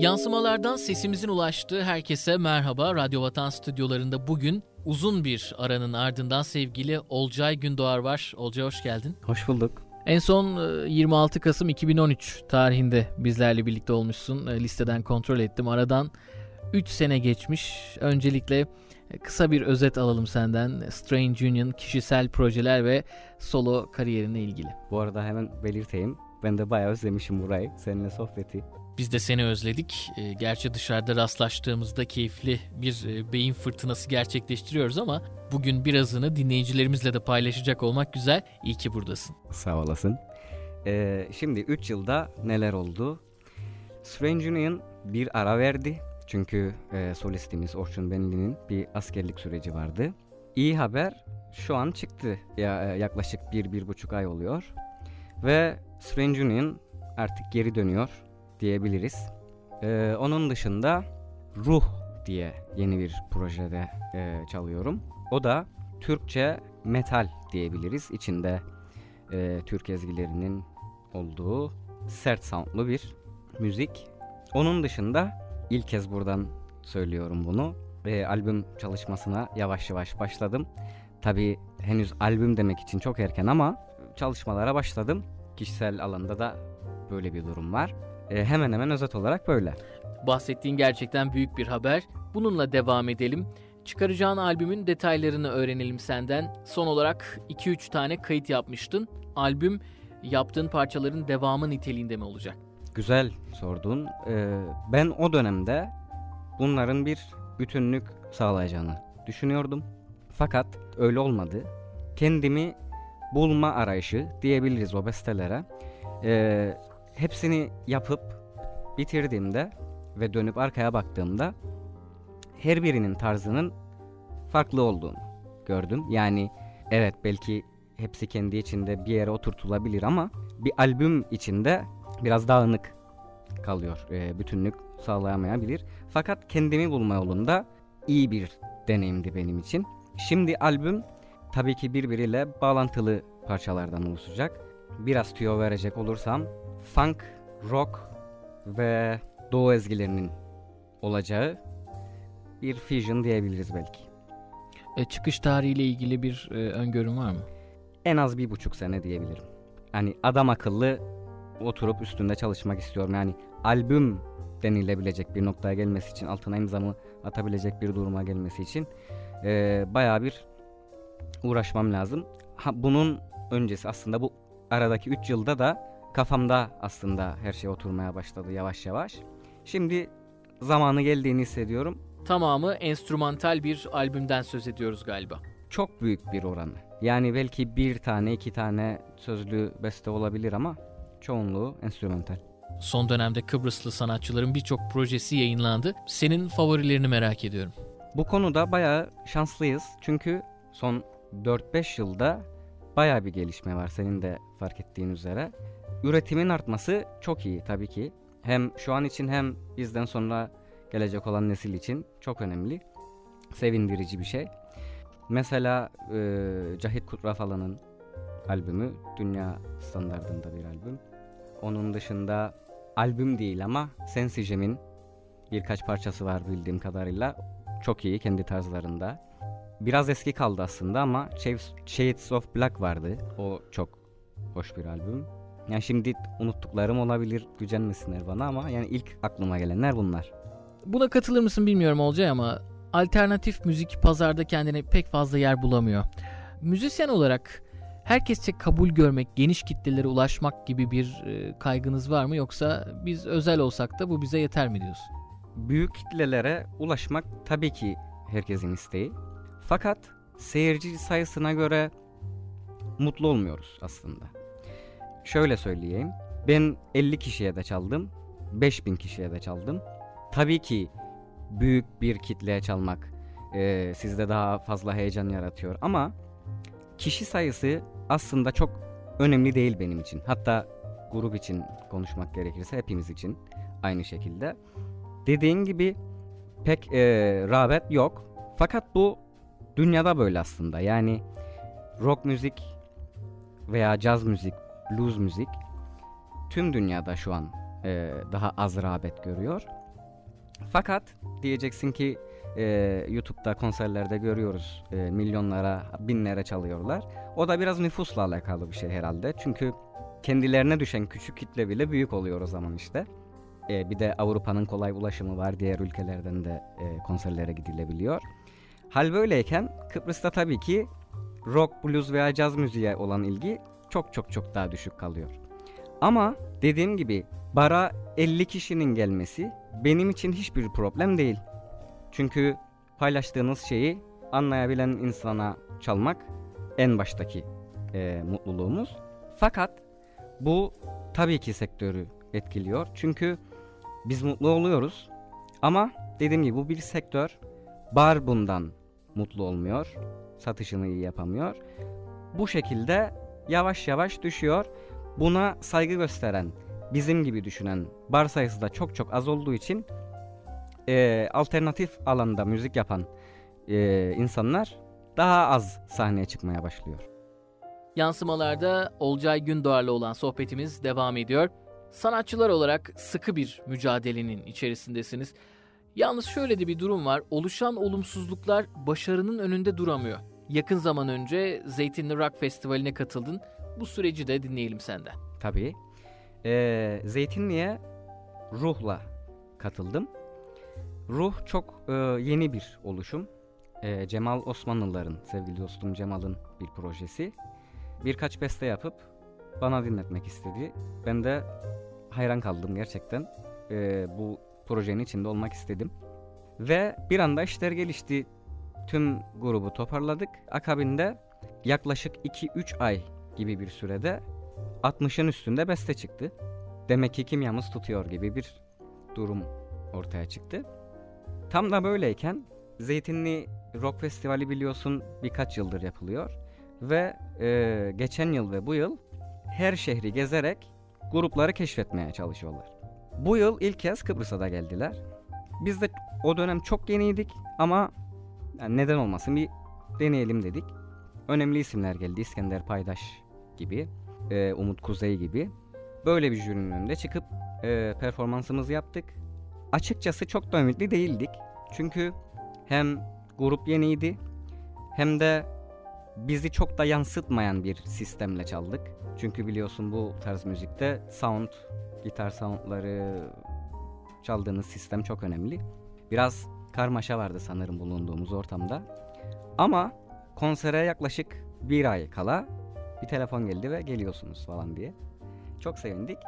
Yansımalardan sesimizin ulaştığı herkese merhaba. Radyo Vatan stüdyolarında bugün uzun bir aranın ardından sevgili Olcay Gündoğar var. Olcay hoş geldin. Hoş bulduk. En son 26 e, Kasım 2013 tarihinde bizlerle birlikte olmuşsun. E, listeden kontrol ettim. Aradan 3 sene geçmiş. Öncelikle e, kısa bir özet alalım senden. Strange Union, kişisel projeler ve solo kariyerine ilgili. Bu arada hemen belirteyim. Ben de bayağı özlemişim burayı. Seninle sohbeti. Biz de seni özledik. E, gerçi dışarıda rastlaştığımızda keyifli bir e, beyin fırtınası gerçekleştiriyoruz ama bugün birazını dinleyicilerimizle de paylaşacak olmak güzel. İyi ki buradasın. Sağ olasın. Ee, şimdi 3 yılda neler oldu? Strange Union bir ara verdi. Çünkü e, solistimiz Orçun Benli'nin bir askerlik süreci vardı. İyi haber şu an çıktı. Ya, e, yaklaşık bir, bir buçuk ay oluyor. Ve Strange Union artık geri dönüyor diyebiliriz. Ee, onun dışında Ruh diye yeni bir projede e, çalıyorum. O da Türkçe metal diyebiliriz. İçinde e, Türk ezgilerinin olduğu sert soundlu bir müzik. Onun dışında ilk kez buradan söylüyorum bunu. E, albüm çalışmasına yavaş yavaş başladım. Tabi henüz albüm demek için çok erken ama çalışmalara başladım. Kişisel alanda da böyle bir durum var. E, hemen hemen özet olarak böyle. Bahsettiğin gerçekten büyük bir haber. Bununla devam edelim. Çıkaracağın albümün detaylarını öğrenelim senden. Son olarak 2-3 tane kayıt yapmıştın. Albüm yaptığın parçaların devamı niteliğinde mi olacak? Güzel sordun. Ee, ben o dönemde bunların bir bütünlük sağlayacağını düşünüyordum. Fakat öyle olmadı. Kendimi bulma arayışı diyebiliriz o bestelere. Ee, hepsini yapıp bitirdiğimde ve dönüp arkaya baktığımda her birinin tarzının farklı olduğunu gördüm. Yani evet belki hepsi kendi içinde bir yere oturtulabilir ama bir albüm içinde biraz dağınık kalıyor. E, bütünlük sağlayamayabilir. Fakat kendimi bulma yolunda iyi bir deneyimdi benim için. Şimdi albüm tabii ki birbiriyle bağlantılı parçalardan oluşacak. Biraz tüyo verecek olursam funk, rock ve doğu ezgilerinin olacağı bir fusion diyebiliriz belki. E, çıkış tarihiyle ilgili bir e, öngörüm var mı? En az bir buçuk sene diyebilirim. Hani adam akıllı oturup üstünde çalışmak istiyorum. Yani albüm denilebilecek bir noktaya gelmesi için altına imzamı atabilecek bir duruma gelmesi için e, bayağı bir uğraşmam lazım. Ha, bunun öncesi aslında bu aradaki 3 yılda da kafamda aslında her şey oturmaya başladı yavaş yavaş. Şimdi zamanı geldiğini hissediyorum. Tamamı enstrümantal bir albümden söz ediyoruz galiba. Çok büyük bir oranı. Yani belki bir tane iki tane sözlü beste olabilir ama çoğunluğu enstrümantal. Son dönemde Kıbrıslı sanatçıların birçok projesi yayınlandı. Senin favorilerini merak ediyorum. Bu konuda bayağı şanslıyız. Çünkü son 4-5 yılda bayağı bir gelişme var senin de fark ettiğin üzere. Üretimin artması çok iyi tabii ki. Hem şu an için hem bizden sonra gelecek olan nesil için çok önemli. Sevindirici bir şey. Mesela e, Cahit Kutrafalan'ın albümü dünya standartında bir albüm. Onun dışında albüm değil ama Sensijem'in birkaç parçası var bildiğim kadarıyla. Çok iyi kendi tarzlarında. Biraz eski kaldı aslında ama Shades of Black vardı. O çok hoş bir albüm. Yani şimdi unuttuklarım olabilir gücenmesinler bana ama yani ilk aklıma gelenler bunlar. Buna katılır mısın bilmiyorum Olcay ama alternatif müzik pazarda kendine pek fazla yer bulamıyor. Müzisyen olarak herkesçe kabul görmek, geniş kitlelere ulaşmak gibi bir e, kaygınız var mı yoksa biz özel olsak da bu bize yeter mi diyorsun? Büyük kitlelere ulaşmak tabii ki herkesin isteği. Fakat seyirci sayısına göre mutlu olmuyoruz aslında. Şöyle söyleyeyim. Ben 50 kişiye de çaldım. 5000 kişiye de çaldım. Tabii ki büyük bir kitleye çalmak e, sizde daha fazla heyecan yaratıyor ama kişi sayısı aslında çok önemli değil benim için. Hatta grup için konuşmak gerekirse hepimiz için aynı şekilde. Dediğin gibi pek e, rağbet yok. Fakat bu dünyada böyle aslında. Yani rock müzik veya caz müzik, blues müzik tüm dünyada şu an e, daha az rağbet görüyor. Fakat diyeceksin ki e, YouTube'da konserlerde görüyoruz e, milyonlara, binlere çalıyorlar. O da biraz nüfusla alakalı bir şey herhalde. Çünkü kendilerine düşen küçük kitle bile büyük oluyor o zaman işte. E, bir de Avrupa'nın kolay ulaşımı var. Diğer ülkelerden de e, konserlere gidilebiliyor. Hal böyleyken Kıbrıs'ta tabii ki rock, blues veya caz müziğe olan ilgi çok çok çok daha düşük kalıyor. Ama dediğim gibi bara 50 kişinin gelmesi benim için hiçbir problem değil. Çünkü paylaştığınız şeyi anlayabilen insana çalmak en baştaki e, mutluluğumuz. Fakat bu tabii ki sektörü etkiliyor. Çünkü biz mutlu oluyoruz ama dediğim gibi bu bir sektör. Bar bundan mutlu olmuyor. Satışını iyi yapamıyor. Bu şekilde yavaş yavaş düşüyor. Buna saygı gösteren, bizim gibi düşünen bar sayısı da çok çok az olduğu için e, alternatif alanda müzik yapan e, insanlar daha az sahneye çıkmaya başlıyor. Yansımalarda Olcay Gündoğar'la olan sohbetimiz devam ediyor. Sanatçılar olarak sıkı bir mücadelenin içerisindesiniz. Yalnız şöyle de bir durum var. Oluşan olumsuzluklar başarının önünde duramıyor. Yakın zaman önce Zeytinli Rock Festivali'ne katıldın. Bu süreci de dinleyelim senden. Tabii. Ee, Zeytinli'ye ruhla katıldım. Ruh çok e, yeni bir oluşum. E, Cemal Osmanlıların, sevgili dostum Cemal'ın bir projesi. Birkaç beste yapıp bana dinletmek istedi. Ben de hayran kaldım gerçekten. E, bu projenin içinde olmak istedim. Ve bir anda işler gelişti. Tüm grubu toparladık. Akabinde yaklaşık 2-3 ay gibi bir sürede 60'ın üstünde beste çıktı. Demek ki kimyamız tutuyor gibi bir durum ortaya çıktı. Tam da böyleyken Zeytinli Rock Festivali biliyorsun birkaç yıldır yapılıyor. Ve e, geçen yıl ve bu yıl her şehri gezerek grupları keşfetmeye çalışıyorlar. Bu yıl ilk kez Kıbrıs'a da geldiler. Biz de o dönem çok yeniydik ama yani neden olmasın bir deneyelim dedik. Önemli isimler geldi. İskender Paydaş gibi, e, Umut Kuzey gibi. Böyle bir jürinin önünde çıkıp e, performansımızı yaptık. Açıkçası çok da ümitli değildik. Çünkü hem grup yeniydi hem de bizi çok da yansıtmayan bir sistemle çaldık. Çünkü biliyorsun bu tarz müzikte sound, gitar soundları çaldığınız sistem çok önemli. Biraz karmaşa vardı sanırım bulunduğumuz ortamda. Ama konsere yaklaşık bir ay kala bir telefon geldi ve geliyorsunuz falan diye. Çok sevindik.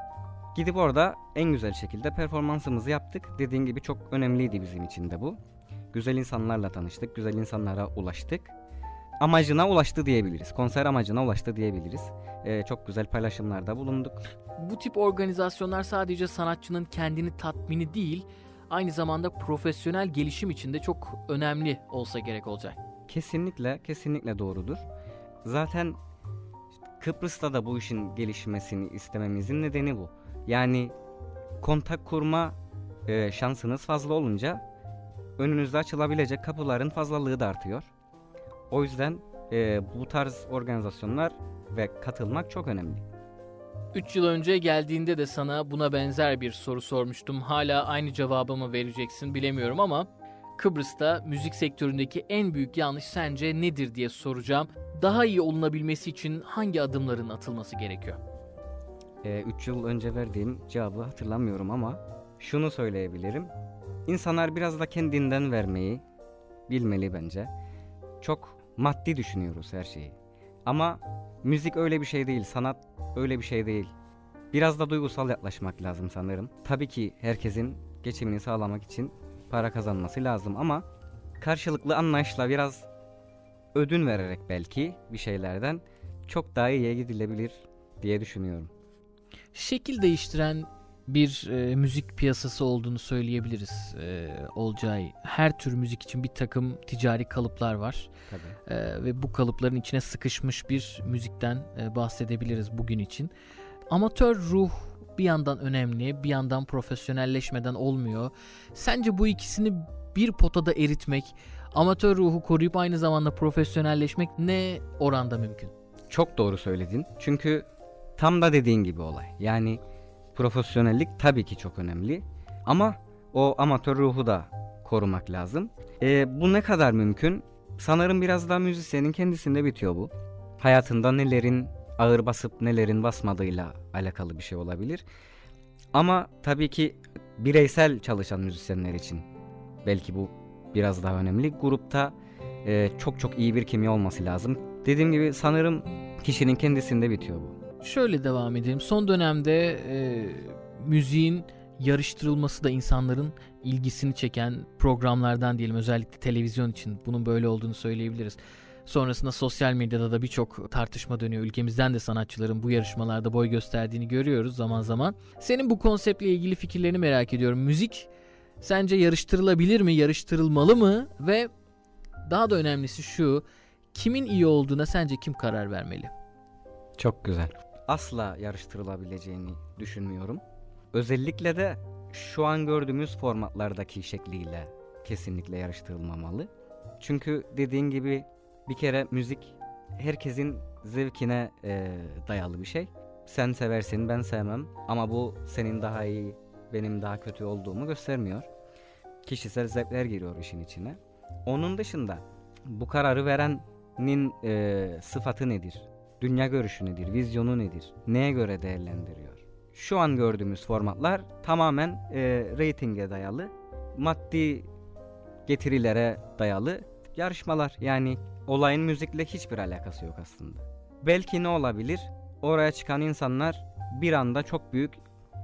Gidip orada en güzel şekilde performansımızı yaptık. Dediğin gibi çok önemliydi bizim için de bu. Güzel insanlarla tanıştık, güzel insanlara ulaştık. Amacına ulaştı diyebiliriz. Konser amacına ulaştı diyebiliriz. Ee, çok güzel paylaşımlarda bulunduk. Bu tip organizasyonlar sadece sanatçının kendini tatmini değil, aynı zamanda profesyonel gelişim için de çok önemli olsa gerek olacak. Kesinlikle, kesinlikle doğrudur. Zaten Kıbrıs'ta da bu işin gelişmesini istememizin nedeni bu. Yani kontak kurma e, şansınız fazla olunca önünüzde açılabilecek kapıların fazlalığı da artıyor. O yüzden e, bu tarz organizasyonlar ve katılmak çok önemli. 3 yıl önce geldiğinde de sana buna benzer bir soru sormuştum. Hala aynı cevabımı vereceksin bilemiyorum ama Kıbrıs'ta müzik sektöründeki en büyük yanlış sence nedir diye soracağım. Daha iyi olunabilmesi için hangi adımların atılması gerekiyor? 3 ee, yıl önce verdiğim cevabı hatırlamıyorum ama şunu söyleyebilirim. İnsanlar biraz da kendinden vermeyi bilmeli bence. Çok maddi düşünüyoruz her şeyi. Ama müzik öyle bir şey değil, sanat öyle bir şey değil. Biraz da duygusal yaklaşmak lazım sanırım. Tabii ki herkesin geçimini sağlamak için para kazanması lazım ama karşılıklı anlayışla biraz ödün vererek belki bir şeylerden çok daha iyiye gidilebilir diye düşünüyorum. Şekil değiştiren bir e, müzik piyasası olduğunu söyleyebiliriz e, Olcay. Her tür müzik için bir takım ticari kalıplar var. Tabii. E, ve bu kalıpların içine sıkışmış bir müzikten e, bahsedebiliriz bugün için. Amatör ruh bir yandan önemli, bir yandan profesyonelleşmeden olmuyor. Sence bu ikisini bir potada eritmek, amatör ruhu koruyup aynı zamanda profesyonelleşmek ne oranda mümkün? Çok doğru söyledin. Çünkü tam da dediğin gibi olay. Yani profesyonellik tabii ki çok önemli. Ama o amatör ruhu da korumak lazım. E, bu ne kadar mümkün? Sanırım biraz daha müzisyenin kendisinde bitiyor bu. Hayatında nelerin ağır basıp nelerin basmadığıyla alakalı bir şey olabilir. Ama tabii ki bireysel çalışan müzisyenler için belki bu biraz daha önemli. Grupta e, çok çok iyi bir kimya olması lazım. Dediğim gibi sanırım kişinin kendisinde bitiyor bu. Şöyle devam edelim. Son dönemde e, müziğin yarıştırılması da insanların ilgisini çeken programlardan diyelim özellikle televizyon için bunun böyle olduğunu söyleyebiliriz. Sonrasında sosyal medyada da birçok tartışma dönüyor. Ülkemizden de sanatçıların bu yarışmalarda boy gösterdiğini görüyoruz zaman zaman. Senin bu konseptle ilgili fikirlerini merak ediyorum. Müzik sence yarıştırılabilir mi, yarıştırılmalı mı ve daha da önemlisi şu, kimin iyi olduğuna sence kim karar vermeli? Çok güzel. Asla yarıştırılabileceğini düşünmüyorum. Özellikle de şu an gördüğümüz formatlardaki şekliyle kesinlikle yarıştırılmamalı. Çünkü dediğin gibi bir kere müzik herkesin zevkine e, dayalı bir şey. Sen seversin ben sevmem ama bu senin daha iyi benim daha kötü olduğumu göstermiyor. Kişisel zevkler giriyor işin içine. Onun dışında bu kararı verenin e, sıfatı nedir? Dünya görüşü nedir? Vizyonu nedir? Neye göre değerlendiriyor? Şu an gördüğümüz formatlar tamamen e, reytinge dayalı, maddi getirilere dayalı yarışmalar. Yani olayın müzikle hiçbir alakası yok aslında. Belki ne olabilir? Oraya çıkan insanlar bir anda çok büyük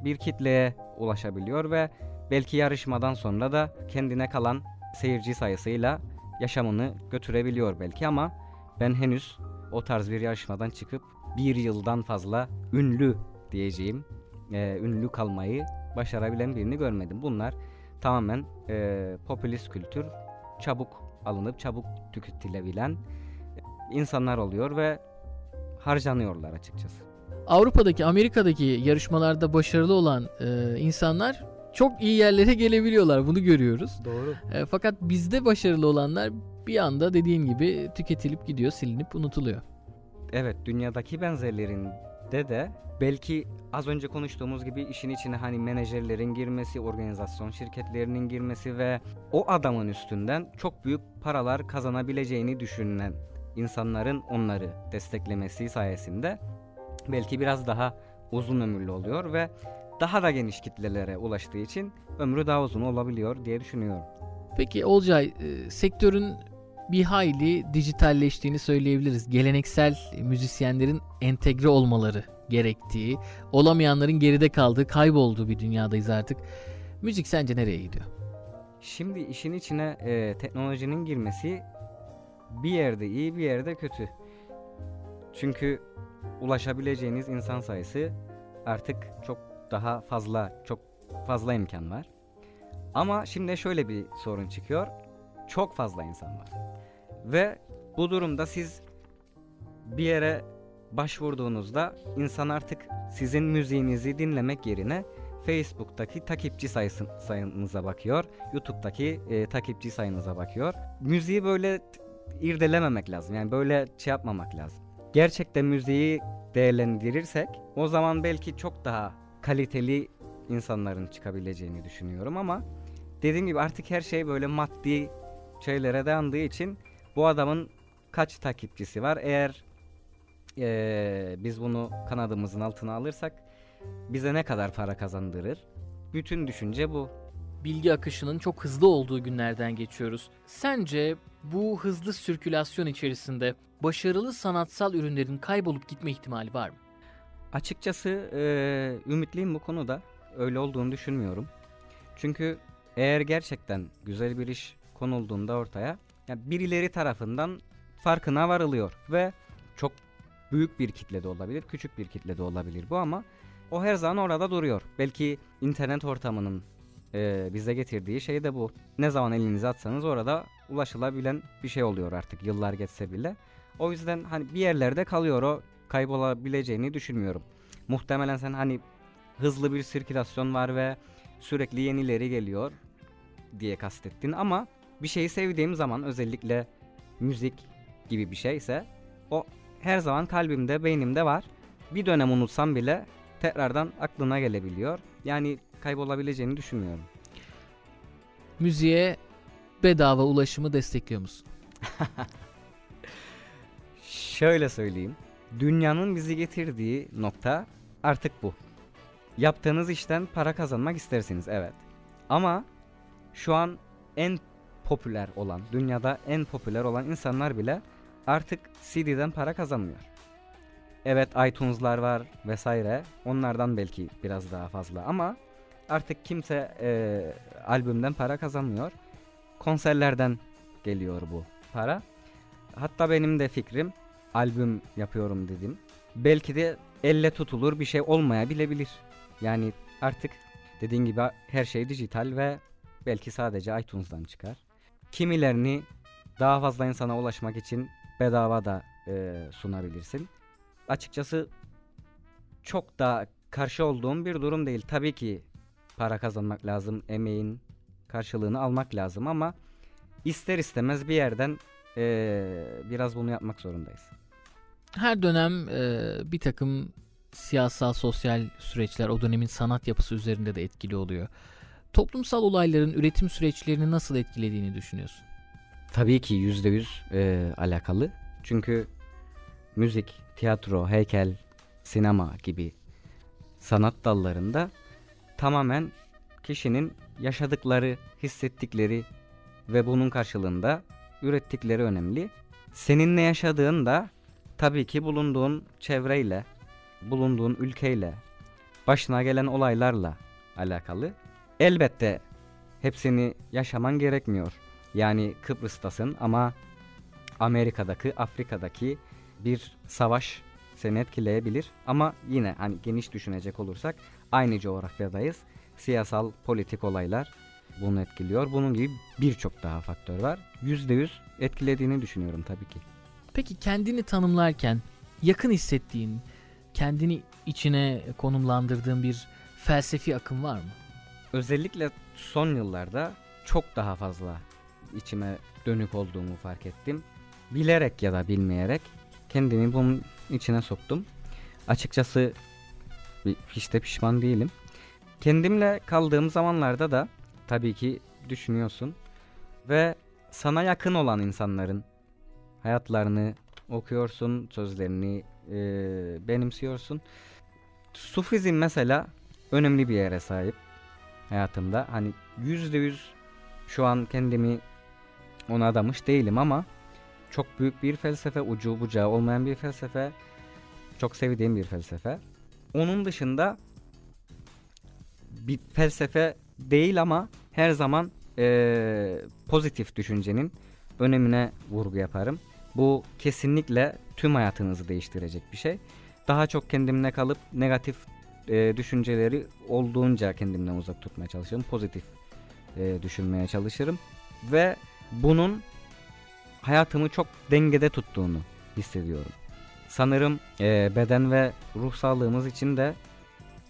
bir kitleye ulaşabiliyor ve belki yarışmadan sonra da kendine kalan seyirci sayısıyla yaşamını götürebiliyor belki ama ben henüz o tarz bir yarışmadan çıkıp bir yıldan fazla ünlü diyeceğim e, ünlü kalmayı başarabilen birini görmedim. Bunlar tamamen e, popülist kültür çabuk alınıp çabuk tüketilebilen insanlar oluyor ve harcanıyorlar açıkçası. Avrupa'daki, Amerika'daki yarışmalarda başarılı olan e, insanlar çok iyi yerlere gelebiliyorlar. Bunu görüyoruz. Doğru. E, fakat bizde başarılı olanlar bir anda dediğin gibi tüketilip gidiyor, silinip unutuluyor. Evet, dünyadaki benzerlerinde de belki az önce konuştuğumuz gibi işin içine hani menajerlerin girmesi, organizasyon şirketlerinin girmesi ve o adamın üstünden çok büyük paralar kazanabileceğini düşünen insanların onları desteklemesi sayesinde belki biraz daha uzun ömürlü oluyor ve daha da geniş kitlelere ulaştığı için ömrü daha uzun olabiliyor diye düşünüyorum. Peki Olcay, e, sektörün bir hayli dijitalleştiğini söyleyebiliriz. Geleneksel müzisyenlerin entegre olmaları gerektiği, olamayanların geride kaldığı, kaybolduğu bir dünyadayız artık. Müzik sence nereye gidiyor? Şimdi işin içine e, teknolojinin girmesi bir yerde iyi bir yerde kötü. Çünkü ulaşabileceğiniz insan sayısı artık çok daha fazla, çok fazla imkan var. Ama şimdi şöyle bir sorun çıkıyor. Çok fazla insan var. Ve bu durumda siz bir yere başvurduğunuzda insan artık sizin müziğinizi dinlemek yerine Facebook'taki takipçi sayısı, sayınıza bakıyor. YouTube'daki e, takipçi sayınıza bakıyor. Müziği böyle irdelememek lazım. Yani böyle şey yapmamak lazım. Gerçekten müziği değerlendirirsek o zaman belki çok daha kaliteli insanların çıkabileceğini düşünüyorum ama dediğim gibi artık her şey böyle maddi şeylere dayandığı için bu adamın kaç takipçisi var? Eğer ee, biz bunu kanadımızın altına alırsak bize ne kadar para kazandırır? Bütün düşünce bu. Bilgi akışının çok hızlı olduğu günlerden geçiyoruz. Sence bu hızlı sirkülasyon içerisinde başarılı sanatsal ürünlerin kaybolup gitme ihtimali var mı? Açıkçası e, ümitliyim bu konuda. Öyle olduğunu düşünmüyorum. Çünkü eğer gerçekten güzel bir iş konulduğunda ortaya yani birileri tarafından farkına varılıyor ve çok büyük bir kitle de olabilir, küçük bir kitle de olabilir bu ama o her zaman orada duruyor. Belki internet ortamının e, bize getirdiği şey de bu. Ne zaman elinizi atsanız orada ulaşılabilen bir şey oluyor artık yıllar geçse bile. O yüzden hani bir yerlerde kalıyor o kaybolabileceğini düşünmüyorum. Muhtemelen sen hani hızlı bir sirkülasyon var ve sürekli yenileri geliyor diye kastettin ama bir şeyi sevdiğim zaman özellikle müzik gibi bir şeyse o her zaman kalbimde, beynimde var. Bir dönem unutsam bile tekrardan aklına gelebiliyor. Yani kaybolabileceğini düşünmüyorum. müziğe bedava ulaşımı destekliyor musun? Şöyle söyleyeyim. Dünyanın bizi getirdiği nokta artık bu. Yaptığınız işten para kazanmak istersiniz evet. Ama şu an en popüler olan, dünyada en popüler olan insanlar bile artık CD'den para kazanmıyor. Evet iTunes'lar var vesaire. Onlardan belki biraz daha fazla ama artık kimse e, albümden para kazanmıyor. Konserlerden geliyor bu para. Hatta benim de fikrim albüm yapıyorum dedim. Belki de elle tutulur bir şey olmayabilebilir. Yani artık dediğin gibi her şey dijital ve belki sadece iTunes'dan çıkar. Kimilerini daha fazla insana ulaşmak için bedava da e, sunabilirsin. Açıkçası çok da karşı olduğum bir durum değil. Tabii ki para kazanmak lazım, emeğin karşılığını almak lazım ama ister istemez bir yerden e, biraz bunu yapmak zorundayız. Her dönem e, bir takım siyasal, sosyal süreçler o dönemin sanat yapısı üzerinde de etkili oluyor. Toplumsal olayların üretim süreçlerini nasıl etkilediğini düşünüyorsun? Tabii ki yüzde yüz e, alakalı. Çünkü müzik, tiyatro, heykel, sinema gibi sanat dallarında tamamen kişinin yaşadıkları, hissettikleri ve bunun karşılığında ürettikleri önemli. Senin ne yaşadığın da tabii ki bulunduğun çevreyle, bulunduğun ülkeyle, başına gelen olaylarla alakalı. Elbette hepsini yaşaman gerekmiyor. Yani Kıbrıs'tasın ama Amerika'daki, Afrika'daki bir savaş seni etkileyebilir. Ama yine hani geniş düşünecek olursak aynı coğrafyadayız. Siyasal, politik olaylar bunu etkiliyor. Bunun gibi birçok daha faktör var. %100 etkilediğini düşünüyorum tabii ki. Peki kendini tanımlarken yakın hissettiğin, kendini içine konumlandırdığın bir felsefi akım var mı? Özellikle son yıllarda çok daha fazla içime dönük olduğumu fark ettim. Bilerek ya da bilmeyerek kendimi bunun içine soktum. Açıkçası hiç de pişman değilim. Kendimle kaldığım zamanlarda da tabii ki düşünüyorsun ve sana yakın olan insanların hayatlarını okuyorsun, sözlerini e, benimsiyorsun. Sufizm mesela önemli bir yere sahip hayatımda. Hani yüzde yüz şu an kendimi ona adamış değilim ama çok büyük bir felsefe, ucu bucağı olmayan bir felsefe. Çok sevdiğim bir felsefe. Onun dışında bir felsefe değil ama her zaman e, pozitif düşüncenin önemine vurgu yaparım. Bu kesinlikle tüm hayatınızı değiştirecek bir şey. Daha çok kendimle kalıp negatif e, düşünceleri olduğunca kendimden uzak tutmaya çalışırım. Pozitif e, düşünmeye çalışırım. Ve bunun hayatımı çok dengede tuttuğunu hissediyorum. Sanırım e, beden ve ruh sağlığımız için de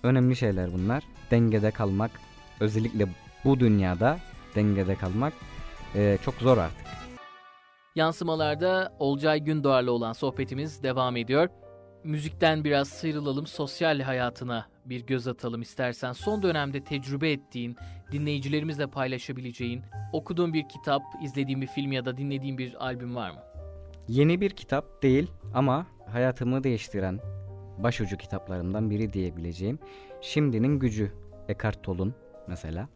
önemli şeyler bunlar. Dengede kalmak, özellikle bu dünyada dengede kalmak e, çok zor artık. Yansımalarda Olcay Gündoğar'la olan sohbetimiz devam ediyor. Müzikten biraz sıyrılalım, sosyal hayatına bir göz atalım istersen. Son dönemde tecrübe ettiğin, dinleyicilerimizle paylaşabileceğin, okuduğun bir kitap, izlediğin bir film ya da dinlediğin bir albüm var mı? Yeni bir kitap değil ama hayatımı değiştiren başucu kitaplarından biri diyebileceğim. Şimdinin Gücü Eckhart Tolle'un mesela.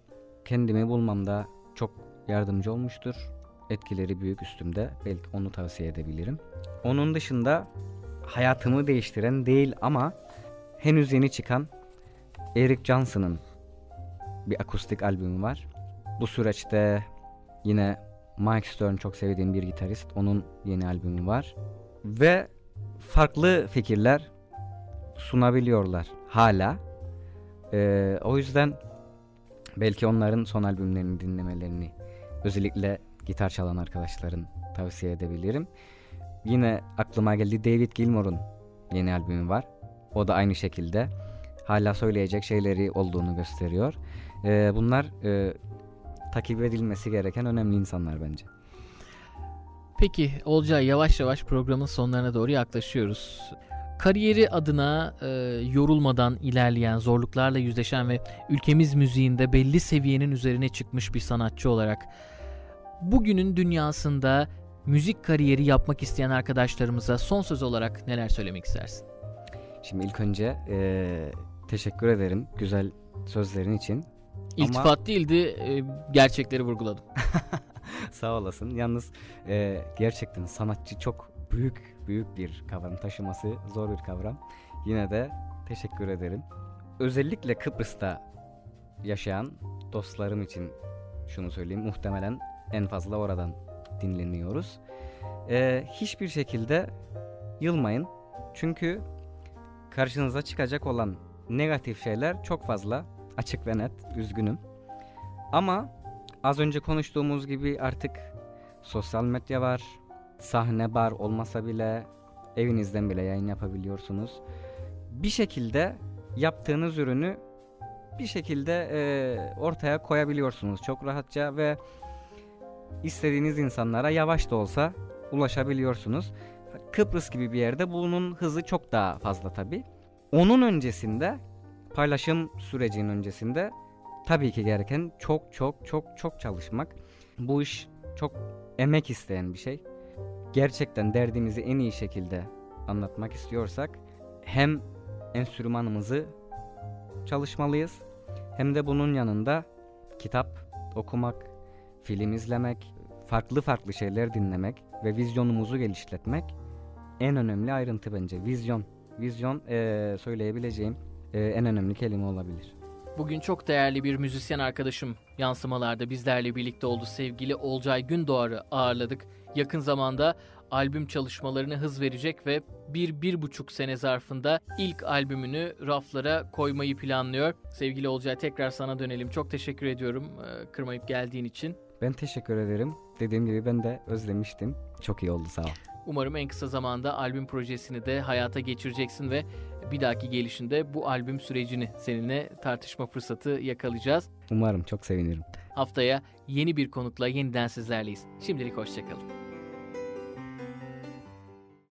Kendimi bulmamda çok yardımcı olmuştur. Etkileri büyük üstümde. Belki onu tavsiye edebilirim. Onun dışında hayatımı değiştiren değil ama henüz yeni çıkan Eric Johnson'ın bir akustik albümü var. Bu süreçte yine Mike Stern çok sevdiğim bir gitarist. Onun yeni albümü var. Ve farklı fikirler sunabiliyorlar hala. Ee, o yüzden belki onların son albümlerini dinlemelerini özellikle gitar çalan arkadaşların tavsiye edebilirim. Yine aklıma geldi David Gilmour'un yeni albümü var. O da aynı şekilde hala söyleyecek şeyleri olduğunu gösteriyor. Ee, bunlar e, takip edilmesi gereken önemli insanlar bence. Peki Olcay yavaş yavaş programın sonlarına doğru yaklaşıyoruz. kariyeri adına e, yorulmadan ilerleyen, zorluklarla yüzleşen ve ülkemiz müziğinde belli seviyenin üzerine çıkmış bir sanatçı olarak bugünün dünyasında müzik kariyeri yapmak isteyen arkadaşlarımıza son söz olarak neler söylemek istersin? Şimdi ilk önce e, teşekkür ederim güzel sözlerin için. İltifat Ama... değildi, e, gerçekleri vurguladım. Sağ olasın. Yalnız e, gerçekten sanatçı çok büyük büyük bir kavram taşıması zor bir kavram. Yine de teşekkür ederim. Özellikle Kıbrıs'ta yaşayan dostlarım için şunu söyleyeyim. Muhtemelen en fazla oradan dinleniyoruz. Ee, hiçbir şekilde yılmayın. Çünkü karşınıza çıkacak olan negatif şeyler çok fazla. Açık ve net. Üzgünüm. Ama az önce konuştuğumuz gibi artık sosyal medya var. Sahne bar olmasa bile evinizden bile yayın yapabiliyorsunuz. Bir şekilde yaptığınız ürünü bir şekilde e, ortaya koyabiliyorsunuz çok rahatça ve istediğiniz insanlara yavaş da olsa ulaşabiliyorsunuz. Kıbrıs gibi bir yerde bunun hızı çok daha fazla tabi. Onun öncesinde paylaşım sürecinin öncesinde tabii ki gereken çok çok çok çok çalışmak. Bu iş çok emek isteyen bir şey. Gerçekten derdimizi en iyi şekilde anlatmak istiyorsak hem enstrümanımızı çalışmalıyız hem de bunun yanında kitap okumak, film izlemek, farklı farklı şeyler dinlemek ve vizyonumuzu geliştirmek en önemli ayrıntı bence. Vizyon. Vizyon ee, söyleyebileceğim e, en önemli kelime olabilir. Bugün çok değerli bir müzisyen arkadaşım yansımalarda bizlerle birlikte oldu. Sevgili Olcay Gündoğar'ı ağırladık. Yakın zamanda albüm çalışmalarını hız verecek ve bir, bir buçuk sene zarfında ilk albümünü raflara koymayı planlıyor. Sevgili Olcay tekrar sana dönelim. Çok teşekkür ediyorum kırmayıp geldiğin için. Ben teşekkür ederim. Dediğim gibi ben de özlemiştim. Çok iyi oldu sağ ol. Umarım en kısa zamanda albüm projesini de hayata geçireceksin ve bir dahaki gelişinde bu albüm sürecini seninle tartışma fırsatı yakalayacağız. Umarım çok sevinirim. Haftaya yeni bir konukla yeniden sizlerleyiz. Şimdilik hoşçakalın.